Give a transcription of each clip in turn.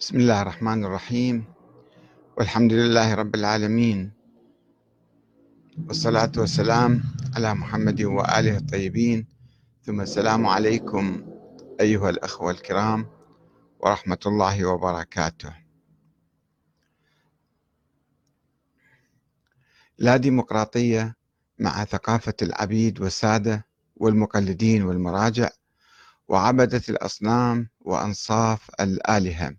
بسم الله الرحمن الرحيم. والحمد لله رب العالمين. والصلاة والسلام على محمد وآله الطيبين. ثم السلام عليكم أيها الأخوة الكرام ورحمة الله وبركاته. لا ديمقراطية مع ثقافة العبيد والسادة والمقلدين والمراجع وعبدة الأصنام وأنصاف الآلهة.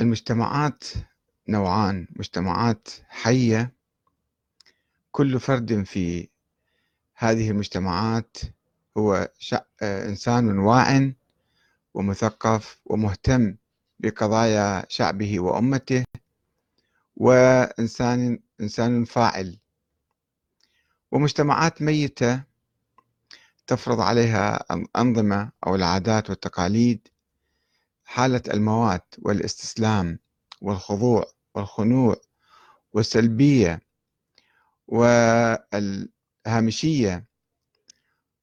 المجتمعات نوعان مجتمعات حية. كل فرد في هذه المجتمعات هو إنسان واع ومثقف ومهتم بقضايا شعبه وأمته وإنسان إنسان فاعل. ومجتمعات ميتة تفرض عليها أنظمة أو العادات والتقاليد حالة الموات والاستسلام والخضوع والخنوع والسلبية والهامشية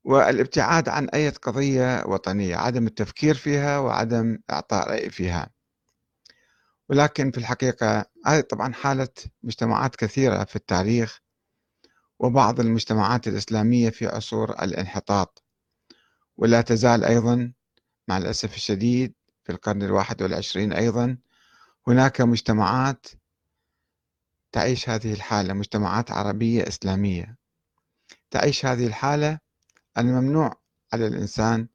والابتعاد عن أي قضية وطنية عدم التفكير فيها وعدم إعطاء رأي فيها. ولكن في الحقيقة هذه طبعا حالة مجتمعات كثيرة في التاريخ وبعض المجتمعات الإسلامية في عصور الانحطاط. ولا تزال أيضا مع الأسف الشديد في القرن الواحد والعشرين أيضا. هناك مجتمعات تعيش هذه الحالة مجتمعات عربية إسلامية. تعيش هذه الحالة الممنوع على الإنسان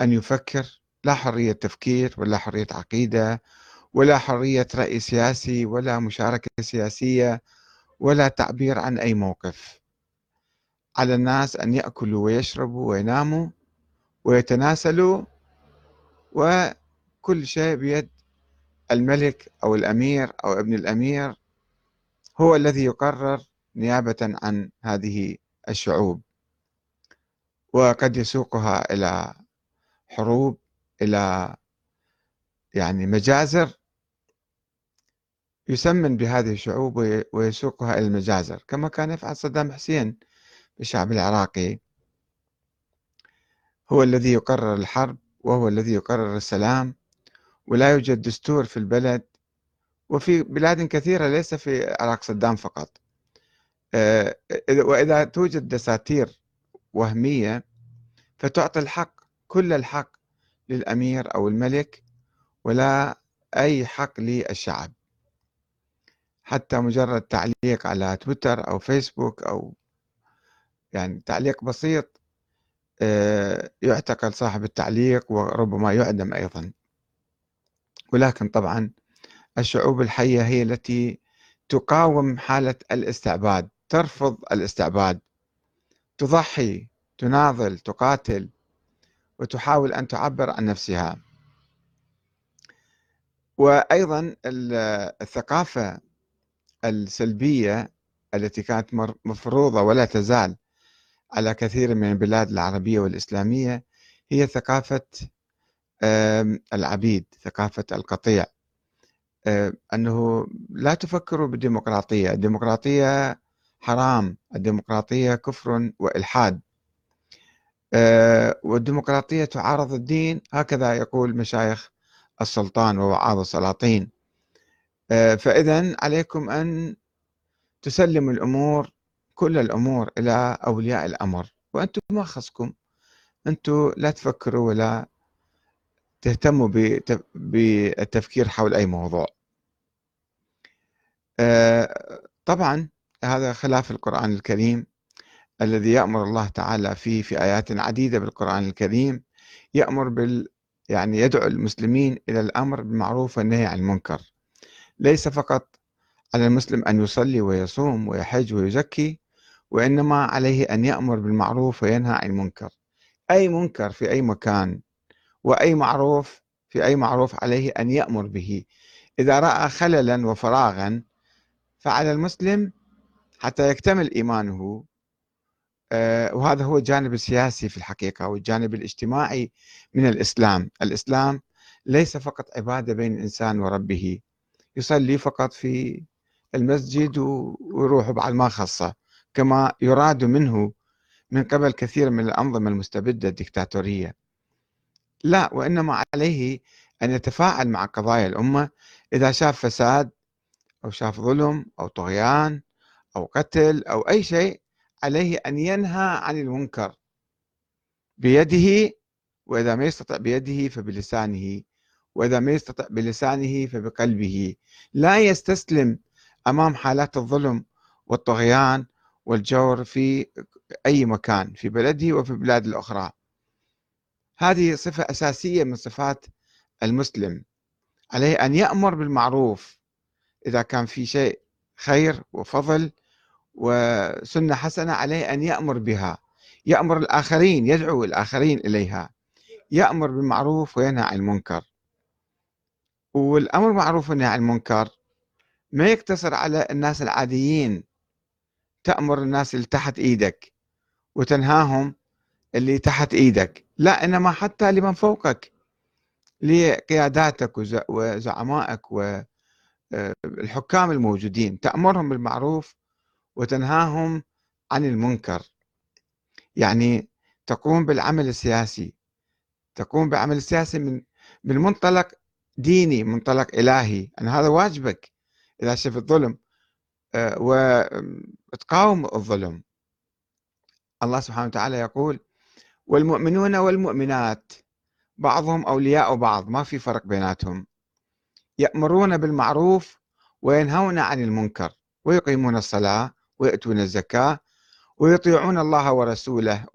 أن يفكر لا حرية تفكير ولا حرية عقيدة ولا حرية رأي سياسي ولا مشاركة سياسية ولا تعبير عن أي موقف. على الناس أن يأكلوا ويشربوا ويناموا ويتناسلوا وكل شيء بيد الملك أو الأمير أو ابن الأمير هو الذي يقرر نيابة عن هذه الشعوب وقد يسوقها إلى حروب إلى يعني مجازر يسمن بهذه الشعوب ويسوقها إلى المجازر كما كان يفعل صدام حسين بالشعب العراقي. هو الذي يقرر الحرب وهو الذي يقرر السلام. ولا يوجد دستور في البلد وفي بلاد كثيرة ليس في عراق صدام فقط. آه، وإذا توجد دساتير وهمية فتعطي الحق كل الحق للأمير أو الملك ولا أي حق للشعب. حتى مجرد تعليق على تويتر أو فيسبوك أو يعني تعليق بسيط آه، يعتقل صاحب التعليق وربما يعدم أيضا. ولكن طبعا الشعوب الحية هي التي تقاوم حالة الاستعباد ترفض الاستعباد تضحي تناضل تقاتل وتحاول أن تعبر عن نفسها. وأيضا الثقافة السلبية التي كانت مفروضة ولا تزال على كثير من البلاد العربية والإسلامية هي ثقافة العبيد ثقافة القطيع. أنه لا تفكروا بالديمقراطية. الديمقراطية حرام. الديمقراطية كفر وإلحاد. والديمقراطية تعارض الدين. هكذا يقول مشايخ السلطان ووعاظ السلاطين. فإذا عليكم أن تسلموا الأمور كل الأمور إلى أولياء الأمر. وأنتم ما خصكم. أنتم لا تفكروا ولا تهتموا بالتفكير حول أي موضوع. آه، طبعا هذا خلاف القرآن الكريم الذي يأمر الله تعالى فيه في آيات عديدة بالقرآن الكريم يأمر بال يعني يدعو المسلمين إلى الأمر بالمعروف والنهي عن المنكر. ليس فقط على المسلم أن يصلي ويصوم ويحج ويزكي وإنما عليه أن يأمر بالمعروف وينهى عن المنكر. أي منكر في أي مكان وأي معروف في أي معروف عليه أن يأمر به. إذا رأى خللا وفراغا فعلى المسلم حتى يكتمل إيمانه. آه، وهذا هو الجانب السياسي في الحقيقة والجانب الاجتماعي من الإسلام. الإسلام ليس فقط عبادة بين الإنسان وربه يصلي فقط في المسجد ويروح بعد ما خصه كما يراد منه من قبل كثير من الأنظمة المستبدة الدكتاتورية. لا وإنما عليه أن يتفاعل مع قضايا الأمة إذا شاف فساد أو شاف ظلم أو طغيان أو قتل أو أي شيء عليه أن ينهى عن المنكر بيده وإذا ما يستطع بيده فبلسانه وإذا ما يستطع بلسانه فبقلبه. لا يستسلم أمام حالات الظلم والطغيان والجور في أي مكان في بلده وفي البلاد الأخرى. هذه صفة أساسية من صفات المسلم عليه أن يأمر بالمعروف إذا كان في شيء خير وفضل وسنة حسنة عليه أن يأمر بها. يأمر الآخرين يدعو الآخرين إليها. يأمر بالمعروف وينهى عن المنكر. والأمر بالمعروف والنهي عن المنكر ما يقتصر على الناس العاديين. تأمر الناس اللي تحت إيدك وتنهاهم اللي تحت إيدك. لا إنما حتى لمن فوقك. لقياداتك وزعمائك والحكام الموجودين. تأمرهم بالمعروف وتنهاهم عن المنكر. يعني تقوم بالعمل السياسي. تقوم بالعمل السياسي من من منطلق ديني منطلق إلهي. أن هذا واجبك. إذا شفت الظلم آه، وتقاوم الظلم. الله سبحانه وتعالى يقول والمؤمنون والمؤمنات بعضهم أولياء بعض ما في فرق بيناتهم. يأمرون بالمعروف وينهون عن المنكر ويقيمون الصلاة ويأتون الزكاة ويطيعون الله ورسوله.